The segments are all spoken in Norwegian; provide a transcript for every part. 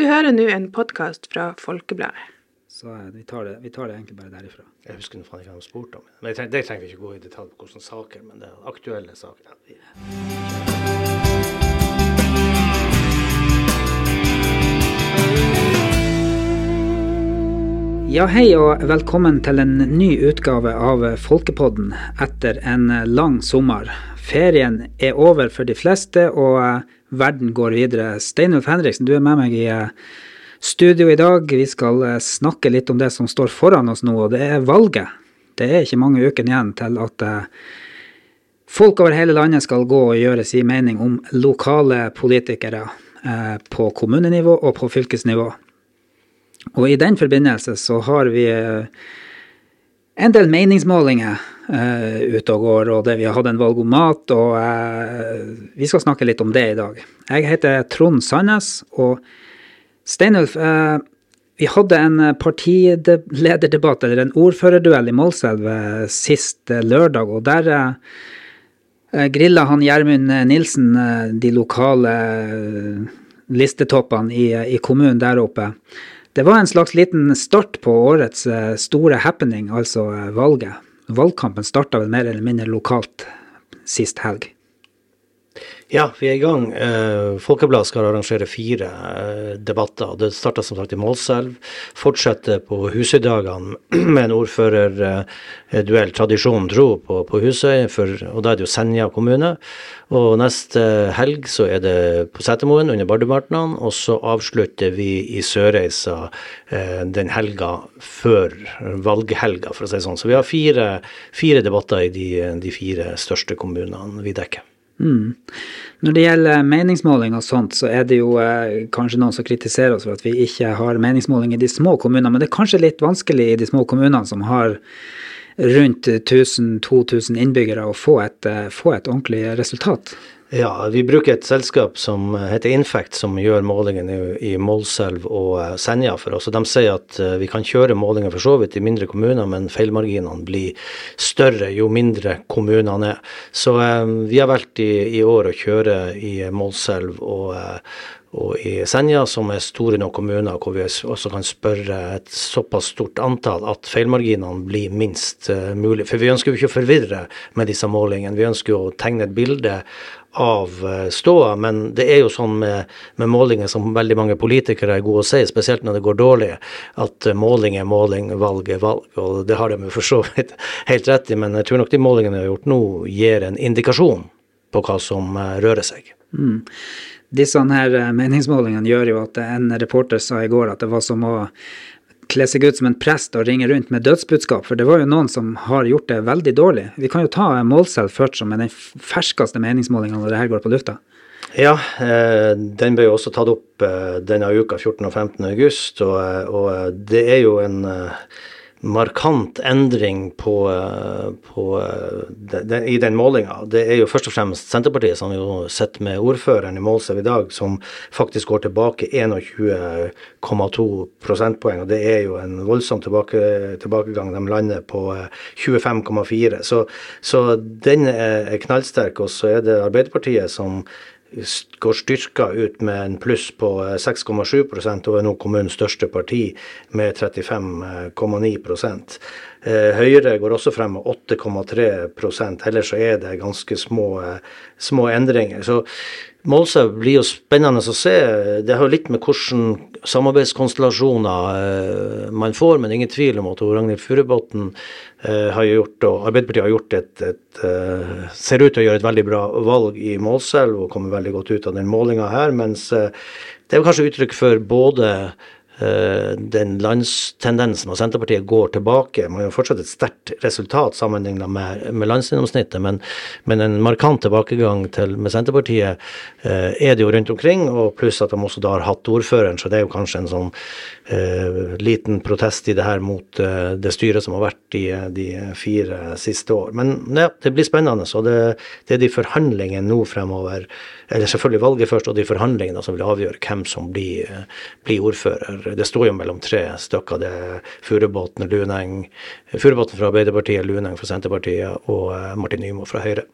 Du hører nå en podkast fra Folkebladet. Så eh, vi tar, det, vi tar det egentlig bare derifra. Jeg husker faen ikke hva de spurte om. Men det trenger, trenger vi ikke gå i detalj på hvilke saker, men det er aktuelle saker. Ja, hei og velkommen til en ny utgave av Folkepodden etter en lang sommer. Ferien er over for de fleste, og eh, verden går videre. Steinulf Henriksen, du er med meg i eh, studio i dag. Vi skal eh, snakke litt om det som står foran oss nå, og det er valget. Det er ikke mange ukene igjen til at folk over hele landet skal gå og gjøre sin mening om lokale politikere på kommunenivå og på fylkesnivå. Og i den forbindelse så har vi eh, en del meningsmålinger ute og går, og det, vi har hatt en valgomat, og uh, vi skal snakke litt om det i dag. Jeg heter Trond Sandnes, og Steinulf, uh, vi hadde en partilederdebatt, eller en ordførerduell i Målselv sist lørdag, og der uh, grilla han Gjermund Nilsen de lokale listetoppene i, i kommunen der oppe. Det var en slags liten start på årets eh, store happening, altså eh, valget. Valgkampen starta vel mer eller mindre lokalt sist helg. Ja, vi er i gang. Eh, Folkebladet skal arrangere fire eh, debatter. Det starter som sagt i Målselv. Fortsetter på Husøydagene med en ordførerduell, tradisjon tro, på, på Husøy. For, og da er det jo Senja kommune. Og neste helg så er det på Setermoen under Bardumartnan. Og så avslutter vi i Sørreisa eh, den helga før valghelga, for å si det sånn. Så vi har fire, fire debatter i de, de fire største kommunene vi dekker. Mm. Når det gjelder meningsmåling og sånt, så er det jo eh, kanskje noen som kritiserer oss for at vi ikke har meningsmåling i de små kommunene, men det er kanskje litt vanskelig i de små kommunene som har rundt 1000-2000 innbyggere å få et, eh, få et ordentlig resultat. Ja, vi bruker et selskap som heter Infect, som gjør målingene i, Målselv og uh, Senja for oss. og De sier at uh, vi kan kjøre målinger for så vidt i mindre kommuner, men feilmarginene blir større jo mindre kommunene er. Så eh, vi har valgt i, i, år å kjøre i Målselv og, og i Senja, som er store nok kommuner, hvor vi også kan spørre et såpass stort antall at feilmarginene blir minst mulig. For vi ønsker jo ikke å forvirre med disse målingene. Vi ønsker å tegne et bilde av eh, men det er jo sånn med, med, målinger som veldig mange politikere er gode å si, spesielt når det går dårlig, at eh, måling er måling, valg er valg. Og det har de for så vidt helt rett i, men jeg tror nok de målingene vi har gjort nå, gir en indikasjon på hva som eh, rører seg. Mm. Disse her meningsmålingene gjør jo at en reporter sa i går at det var som å kle seg ut som en prest og ringe rundt med dødsbudskap, for det var jo noen som har gjort det veldig dårlig. Vi kan jo ta Målselv først, som er den ferskeste meningsmålinga når det her går på lufta. Ja, eh, den ble jo også tatt opp eh, denne uka, 14. og 15. august, og, eh, og det er jo en markant endring på, eh, på de, de, i den målinga. Det er jo først og fremst Senterpartiet, som jo sitter med ordføreren i Målselv i dag, som faktisk går tilbake 21,2 prosentpoeng. og Det er jo en voldsom tilbake, tilbakegang. De lander på 25,4. Eh, så, så den er knallsterk. Og så er det Arbeiderpartiet som går styrka ut med en pluss på 6,7 eh, og er nå kommunens største parti med 35,9 eh, Høyre går også frem med 8,3% ellers så er det ganske små, eh, små endringer. Så Målselv blir jo spennende å se. Det har jo litt med hvilke samarbeidskonstellasjoner eh, man får, men ingen tvil om at Ragnhild Furubotn eh, har gjort, og Arbeiderpartiet har gjort et, et uh, ser ut til å gjøre et veldig bra valg i Målselv og kommer veldig godt ut av den målinga her, mens det er kanskje uttrykk for både Eh, den landstendensen og Senterpartiet går tilbake. Man har fortsatt et sterkt resultat sammenlignet med, med landsgjennomsnittet, men, men, en markant tilbakegang til, med Senterpartiet eh, er det jo rundt omkring. og Pluss at de også da har hatt ordføreren, så det er jo kanskje en sånn eh, liten protest i det her mot eh, det styret som har vært i eh, de fire siste år. Men ja, det blir spennende. og det, det er de forhandlingene nå fremover eller selvfølgelig valget først, og de forhandlingene som vil avgjøre hvem som blir, blir ordfører. Det står jo mellom tre stykker. Det Furubotn Luneng, Furubotn fra Arbeiderpartiet, Luneng fra Senterpartiet og eh, Martin Nymo fra Høyre.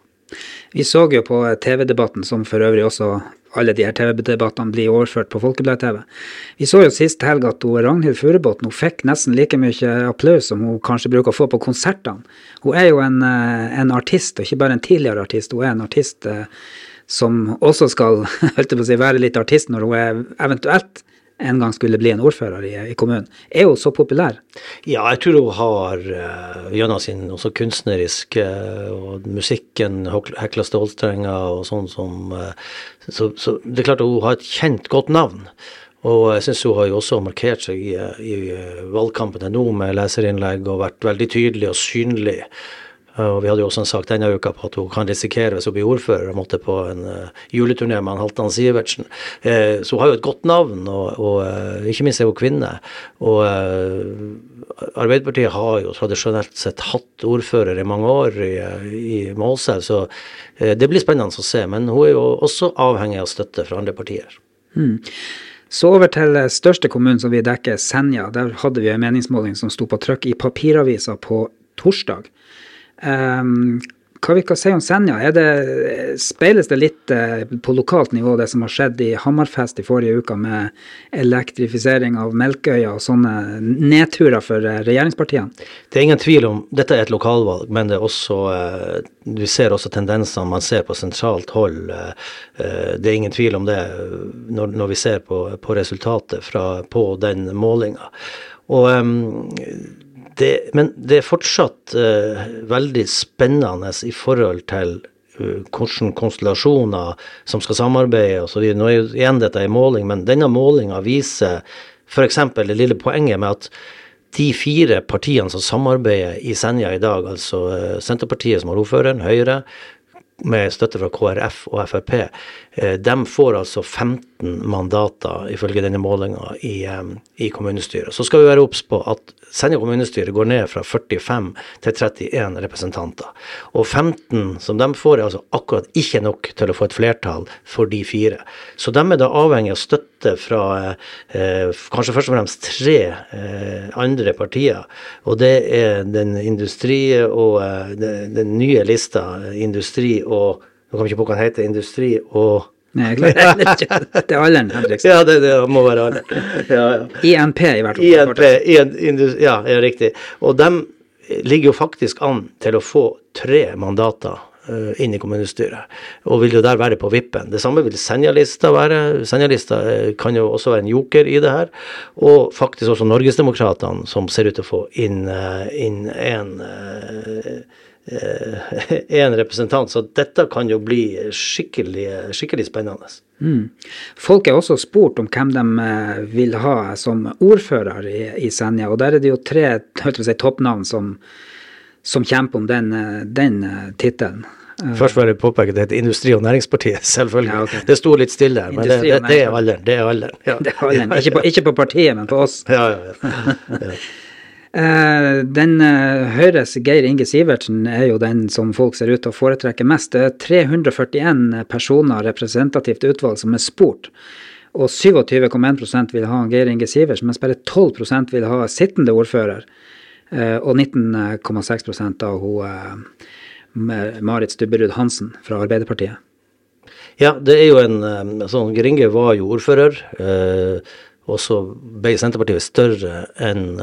Vi så jo på TV-debatten, som for øvrig også alle de her TV-debattene blir overført på Folkeblad-TV. Vi så jo sist helg at Ragnhild Furubotn fikk nesten like mye applaus som hun kanskje bruker å få på konsertene. Hun er jo en, eh, en, artist, og ikke bare en tidligere artist. Hun er en artist eh, som også skal si, være litt artist når hun er eventuelt en gang skulle bli en ordfører i, i, kommunen. Er hun så populær? Ja, jeg tror hun har uh, gjennom sin også kunstneriske uh, og musikken, hekla stålstrenger og sånn som uh, så, så, det er klart hun har et kjent, godt navn. Og jeg syns hun har jo også markert seg i, i valgkampen nå med leserinnlegg og vært veldig tydelig og synlig. Og Vi hadde jo også en sak denne uka på at hun kan risikere, hvis hun blir ordfører, å måtte på en uh, juleturné med Halvdan Sivertsen. Uh, så hun har jo et godt navn, og, og ikke minst er hun kvinne. Og Arbeiderpartiet har jo tradisjonelt sett hatt ordfører i mange år i, i Målselv, så det blir spennende å se. Men hun er jo også avhengig av støtte fra andre partier. Mm. Så over til største kommunen som vi dekker, Senja. Der hadde vi en meningsmåling som sto på trykk i papiravisa på torsdag. Um, hva vi kan si om Senja? Er det, speiles det litt eh, på lokalt nivå, det som har skjedd i Hammerfest i forrige uke med elektrifisering av Melkøya og sånne nedturer for eh, regjeringspartiene? Det er ingen tvil om Dette er et lokalvalg, men det er også eh, vi ser også tendensene man ser på sentralt hold. Det er ingen tvil om det når, vi ser på, på resultatet fra, på den målinga. Og um, det, men det er fortsatt uh, veldig spennende i forhold til uh, konstellasjoner som skal samarbeide osv. Nå er jo igjen dette en måling, men denne målinga viser f.eks. det lille poenget med at de fire partiene som samarbeider i Senja i dag, altså uh, Senterpartiet som har ordføreren, Høyre, med støtte fra KrF og Frp, de får altså 15 mandater, ifølge denne målinga, i, i kommunestyret. Så skal vi være obs på at Senja kommunestyre går ned fra 45 til 31 representanter. Og 15 som de får, er altså akkurat ikke nok til å få et flertall for de fire. Så de er da avhengig av støtte fra eh, kanskje først og fremst tre eh, andre partier. Og det er den industri og eh, den, den nye lista, industri og Nå kommer jeg ikke den heter. Industri og Nei, jeg Det er alderen, Henriksen. Ja, det, det må være alderen. Ja, ja. INP, i hvert fall. INP, ja, ja, riktig. Og de ligger jo faktisk an til å få tre mandater uh, inn i kommunestyret, og vil jo der være på vippen. Det samme vil Senja-lista være. Senja-lista uh, kan jo også være en joker i det her. Og faktisk også Norgesdemokratene, som ser ut til å få inn, uh, inn en én eh, representant. Så dette kan jo bli skikkelig, skikkelig spennende. Mm. Folk er også spurt om hvem de eh, vil ha som ordfører i, i Senja. Og der er det jo tre si, toppnavn som, som, kjemper om den, eh, den tittelen. Først vil jeg påpeke det heter Industri- og Næringspartiet, selvfølgelig. Ja, okay. Det sto litt stille her, men det, det, det, er alderen. Det er alderen. Ja. Det er alderen. Ikke, på, ikke, på, partiet, men på oss. Ja, ja, ja. Eh, den uh, Høyres Geir Inge Sivertsen er jo den som folk ser ut til å foretrekke mest. Det er 341 personer representativt utvalg som er spurt. Og 27,1% vil ha Geir Inge Sivertsen, mens bare 12% vil ha sittende ordfører. Uh, og 19,6% av hun Marit Stubberud Hansen fra Arbeiderpartiet. Ja, det er jo en sånn Geir Inge var jo ordfører. og så ble Senterpartiet større enn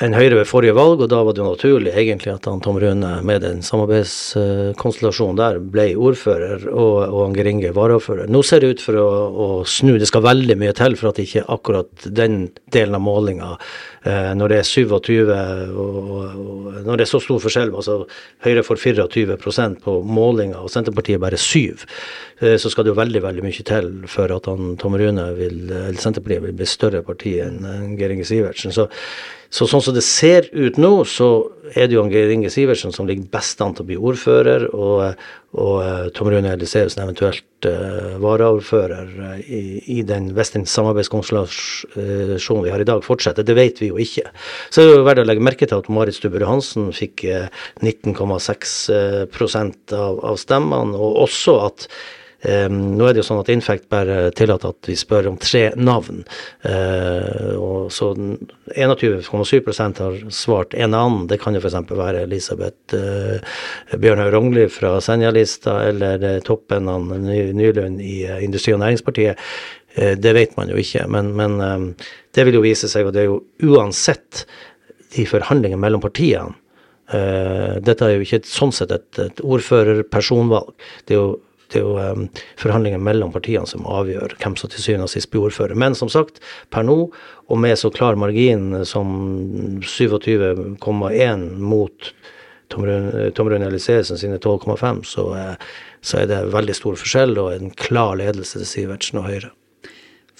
enn Høyre ved forrige valg, og da var det jo naturlig egentlig at han Tom Rune med den samarbeidskonstellasjonen der ble ordfører, og, og han Geringe varaordfører. Nå ser det ut for å, å, snu. Det skal veldig mye til for at ikke akkurat den delen av målinga, eh, når det er 27 og, og, når det er så stor forskjell, altså Høyre får 24% på målinga og Senterpartiet bare 7, eh, så skal det jo veldig veldig mye til for at han Tom Rune vil, eller Senterpartiet vil bli større parti enn Geir Inge Sivertsen. Så så sånn som det ser ut nå, så er det jo Geir Inge Sivertsen som ligger best an til å bli ordfører, og, og uh, Tom Rune Eliseusen eventuelt uh, varaordfører uh, i, i, den, hvis den samarbeidskonstellasjonen vi har i dag fortsetter. Det vet vi jo ikke. Så er det verdt å legge merke til at Marit Stubberud Hansen fikk 19,6 av, av stemmene, og også at Um, nå er det jo sånn at Infect bare tillater at vi spør om tre navn. Uh, og så 21,7% har svart en annen. Det kan jo f.eks. være Elisabeth uh, Bjørnhaug Rognli fra Senja-lista, eller uh, toppen av Nylund i Industri- og Næringspartiet. det vet man jo ikke, men, men um, det vil jo vise seg, og det er jo uansett de forhandlingene mellom partiene. dette er jo ikke sånn sett et, et ordførerpersonvalg. Det er jo det er jo um, forhandlinger mellom partiene som avgjør hvem som til syvende og sist blir ordfører. Men som sagt, per nå, og med så klar margin som 27,1 mot Tom Rune Elisesen sine 12,5, så, uh, så er det veldig stor forskjell og en klar ledelse til Sivertsen og Høyre.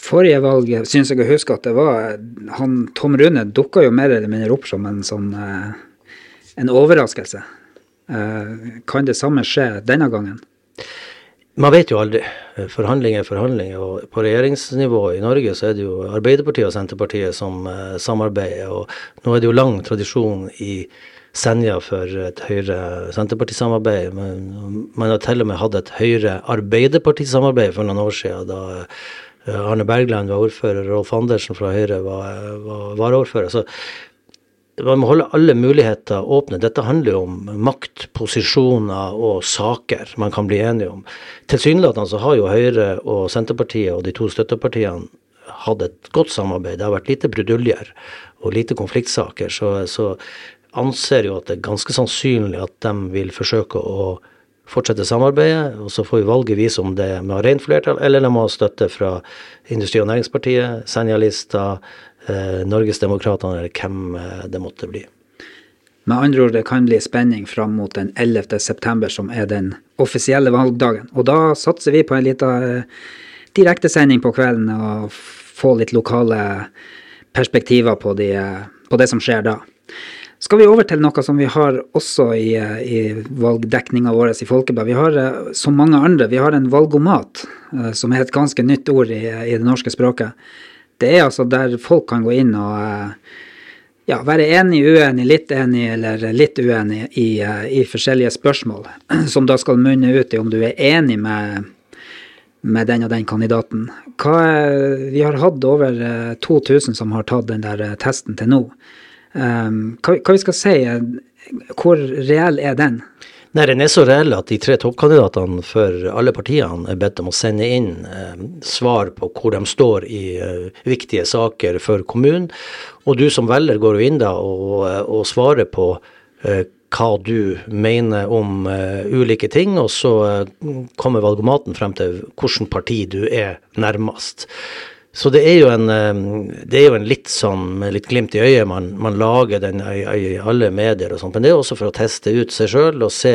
Forrige valg syns jeg å huske at det var han, Tom Rune dukka jo mer eller mindre opp som en sånn uh, en overraskelse. Kan det samme skje denne gangen? Man vet jo aldri. Forhandling er forhandling. Og på regjeringsnivå i Norge så er det jo Arbeiderpartiet og Senterpartiet som uh, samarbeider. Og nå er det jo lang tradisjon i Senja for et Høyre-Senterparti-samarbeid. Men man har til og med hatt et Høyre-Arbeiderparti-samarbeid for noen år siden. da uh, Arne Bergland var ordfører, Rolf Andersen fra Høyre var, var varaordfører. Så man må holde alle muligheter åpne. Dette handler jo om makt, posisjoner og saker man kan bli enige om. Tilsynelatende så har jo Høyre og Senterpartiet og de to støttepartiene hatt et godt samarbeid. Det har vært lite bruduljer og lite konfliktsaker. Så, så anser jo at det er ganske sannsynlig at de vil forsøke å fortsette samarbeidet. Og så får vi valget vise om det er med rent flertall, eller de må ha støtte fra Industri- og Næringspartiet, Senja-lista, eh, Norgesdemokratene, eller hvem eh, det måtte bli. Med andre ord, det kan bli spenning fram mot den 11. september, som er den offisielle valgdagen. Og da satser vi på en liten eh, direktesending på kvelden og få litt lokale perspektiver på, de, eh, på, det som skjer da. Skal vi over til noe som vi har også i, i valgdekninga vår i Folkeblad. Vi har, som mange andre, vi har en valgomat, som er et ganske nytt ord i, i det norske språket. Det er altså der folk kan gå inn og eh, ja, være enig, uenig, litt enig eller litt uenig i, eh, i, forskjellige spørsmål, som da skal munne ut i om du er enig med, med den og den kandidaten. Hva, vi har hatt over 2000 eh, som har tatt den der testen til nå. Hva, hva vi skal si, hvor reell er den? Nei, så reell at de tre toppkandidatene for alle partiene er bedt om å sende inn eh, svar på hvor de står i eh, viktige saker for kommunen. Og du som velger går jo inn da og, eh, og svarer på eh, hva du mener om uh, ulike ting, og så uh, kommer valgomaten frem til hvilket parti du er nærmest. Så det er en, det er jo en litt sånn med litt glimt i øyet man, man lager den i, i, alle medier og sånt. Men det er også for å teste ut seg sjøl og se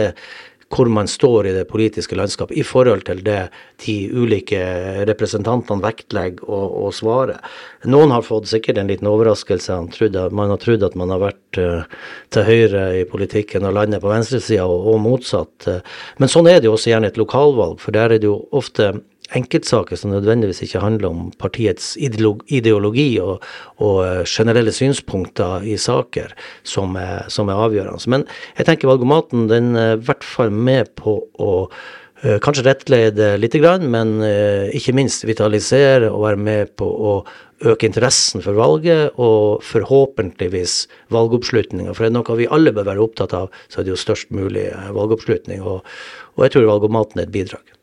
hvor man står i det politiske landskapet i forhold til det de ulike representantene vektlegger og, og svarer. Noen har fått sikkert en liten overraskelse. Man har trodd at man har vært uh, til høyre i politikken og landet på venstresida, og, og motsatt. Men sånn er det jo også gjerne et lokalvalg, for der er det jo ofte enkeltsaker som nødvendigvis ikke handler om partiets ideologi og, og eh, generelle synspunkter i saker som er, som er, avgjørende. Men jeg tenker valgomaten den er i hvert fall med på å uh, kanskje rettlede litt, men uh, ikke minst vitalisere og være med på å øke interessen for valget, og forhåpentligvis valgoppslutninga. For er det noe vi alle bør være opptatt av, så er det jo størst mulig valgoppslutning. Og, og jeg tror valgomaten er et bidrag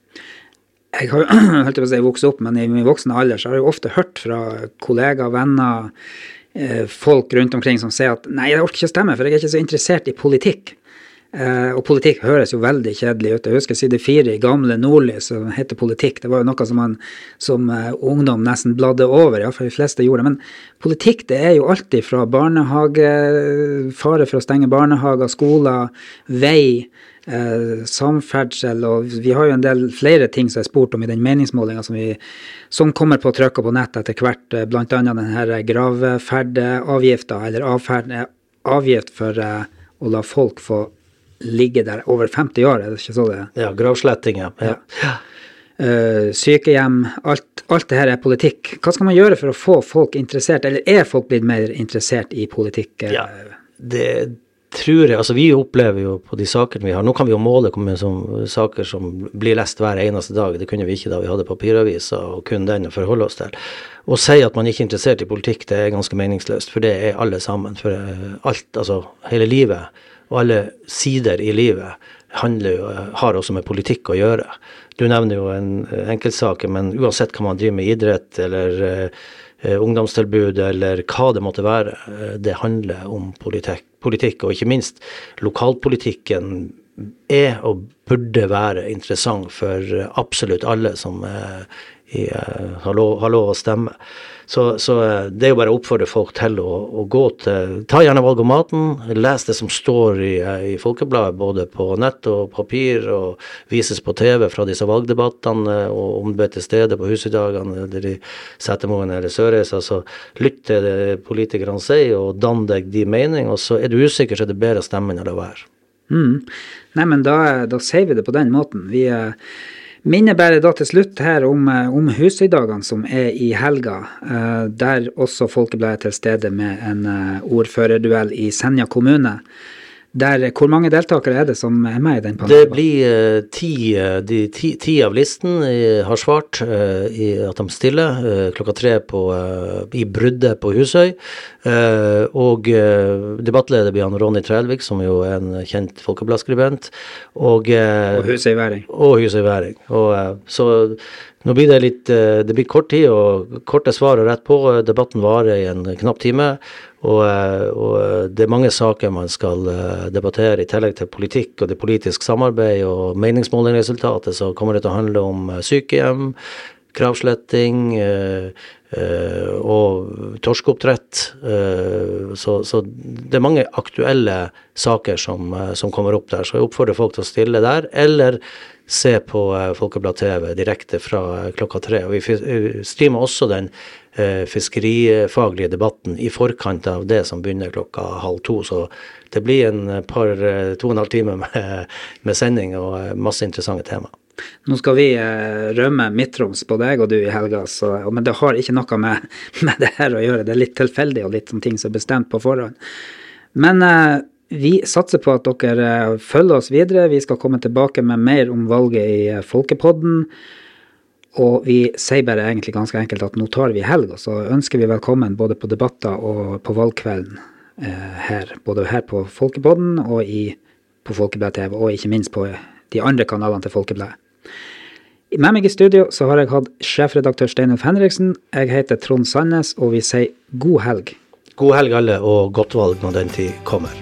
jeg har holdt på å si vokst opp, men i min voksne alder så har jeg ofte hørt fra kollegaer, venner, eh, folk rundt omkring som sier at nei, jeg orker ikke å stemme, for jeg er ikke så interessert i politikk. Eh, og politikk høres jo veldig kjedelig ut. Jeg husker side fire i gamle Nordlys som heter politikk. Det var jo noe som man som uh, ungdom nesten bladde over, iallfall de fleste gjorde det. Men politikk det er jo alltid fra barnehage, fare for å stenge barnehager, skoler, vei eh, samferdsel, og vi har jo en del flere ting som er spurt om i den meningsmålinga som, som kommer på trykk og på nett etter hvert, eh, bl.a. denne gravferdeavgifta, eller avferd, eh, avgift for eh, å la folk få ligge der over 50 år, er det ikke så det Ja, gravsletting, ja. ja. ja. Uh, sykehjem, alt, alt det her er politikk. Hva skal man gjøre for å få folk interessert, eller er folk blitt mer interessert i politikk? Ja, det, tror jeg, altså Vi opplever jo på de sakene vi har Nå kan vi jo måle som, saker som blir lest hver eneste dag. Det kunne vi ikke da vi hadde papiraviser og kun den å forholde oss til. Å si at man ikke er interessert i politikk, det er ganske meningsløst. For det er alle sammen. For eh, alt, altså hele livet og alle sider i livet handler jo, har også med politikk å gjøre. Du nevner jo en enkeltsaker, men uansett hva man driver med idrett eller ungdomstilbud eller hva det måtte være, det handler om politikk. Politikk, og ikke minst lokalpolitikken er og burde være interessant for absolutt alle som er i, uh, har, lov, har, lov, å stemme. Så, så det er jo bare å oppfordre folk til å, å, gå til Ta gjerne valgomaten. Les det som står i, i Folkebladet, både på nett og papir, og vises på TV fra disse valgdebattene, og om du er til stede på Husøydagene eller i Setermoen eller Sørreisa, så lytt til det politikerne sier, og dann deg de mening. Og så er du usikker, så er det bedre å stemme enn å la være. Mm. Nei, men da, da sier vi det på den måten. Vi eh, Minner bare da til slutt her om, eh, om Husøydagene som er i helga, eh, der også Folkebladet er til stede med en eh, ordførerduell i Senja kommune. Der, hvor mange deltakere er det som er med i den panelen? Det blir uh, ti, de, ti, ti, av listen uh, har svart uh, i at de stiller klokka tre på, i bruddet på Husøy. og debattleder blir han Ronny Trælvik, som jo er en kjent folkebladskribent. Og, og husøyværing. Og husøyværing. Og, så nå blir det litt Det blir kort tid og korte svar og rett på. Debatten varer i en knapp time. Og, og, det er mange saker man skal debattere, i tillegg til politikk og det politiske samarbeid og meningsmålingresultatet, så kommer det til å handle om sykehjem, kravsletting og torskeoppdrett. Øh, så, så, det er mange aktuelle saker som, som, kommer opp der. Så jeg oppfordrer folk til å stille der, eller se på Folkeblad TV direkte fra klokka tre. Og vi streamer også den eh, fiskerifaglige debatten i forkant av det som begynner klokka halv to. Så det blir en par, eh, to og en halv time med, med sending og eh, masse interessante tema. Nå skal vi eh, rømme midtroms på deg og du i helga, så, men det har ikke noe med, med, det her å gjøre. Det er litt tilfeldig og litt sånn ting som er bestemt på forhånd. Men eh, vi satser på at dere eh, følger oss videre. Vi skal komme tilbake med mer om valget i Folkepodden. Og vi sier bare egentlig ganske enkelt at nå tar vi helg, og så ønsker vi velkommen både på debatter og på valgkvelden eh, her. Både her på Folkepodden og i, på Folkebladet TV, og ikke minst på de andre kanalene til Folkebladet. Med meg i studio så har jeg hatt sjefredaktør Steinulf Henriksen. Jeg heter Trond Sandnes, og vi sier god helg. God helg alle, og godt valg når den tid kommer.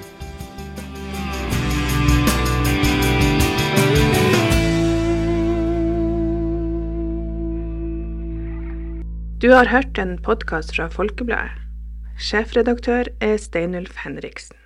Du har hørt en podkast fra Folkebladet. Sjefredaktør er Steinulf Henriksen.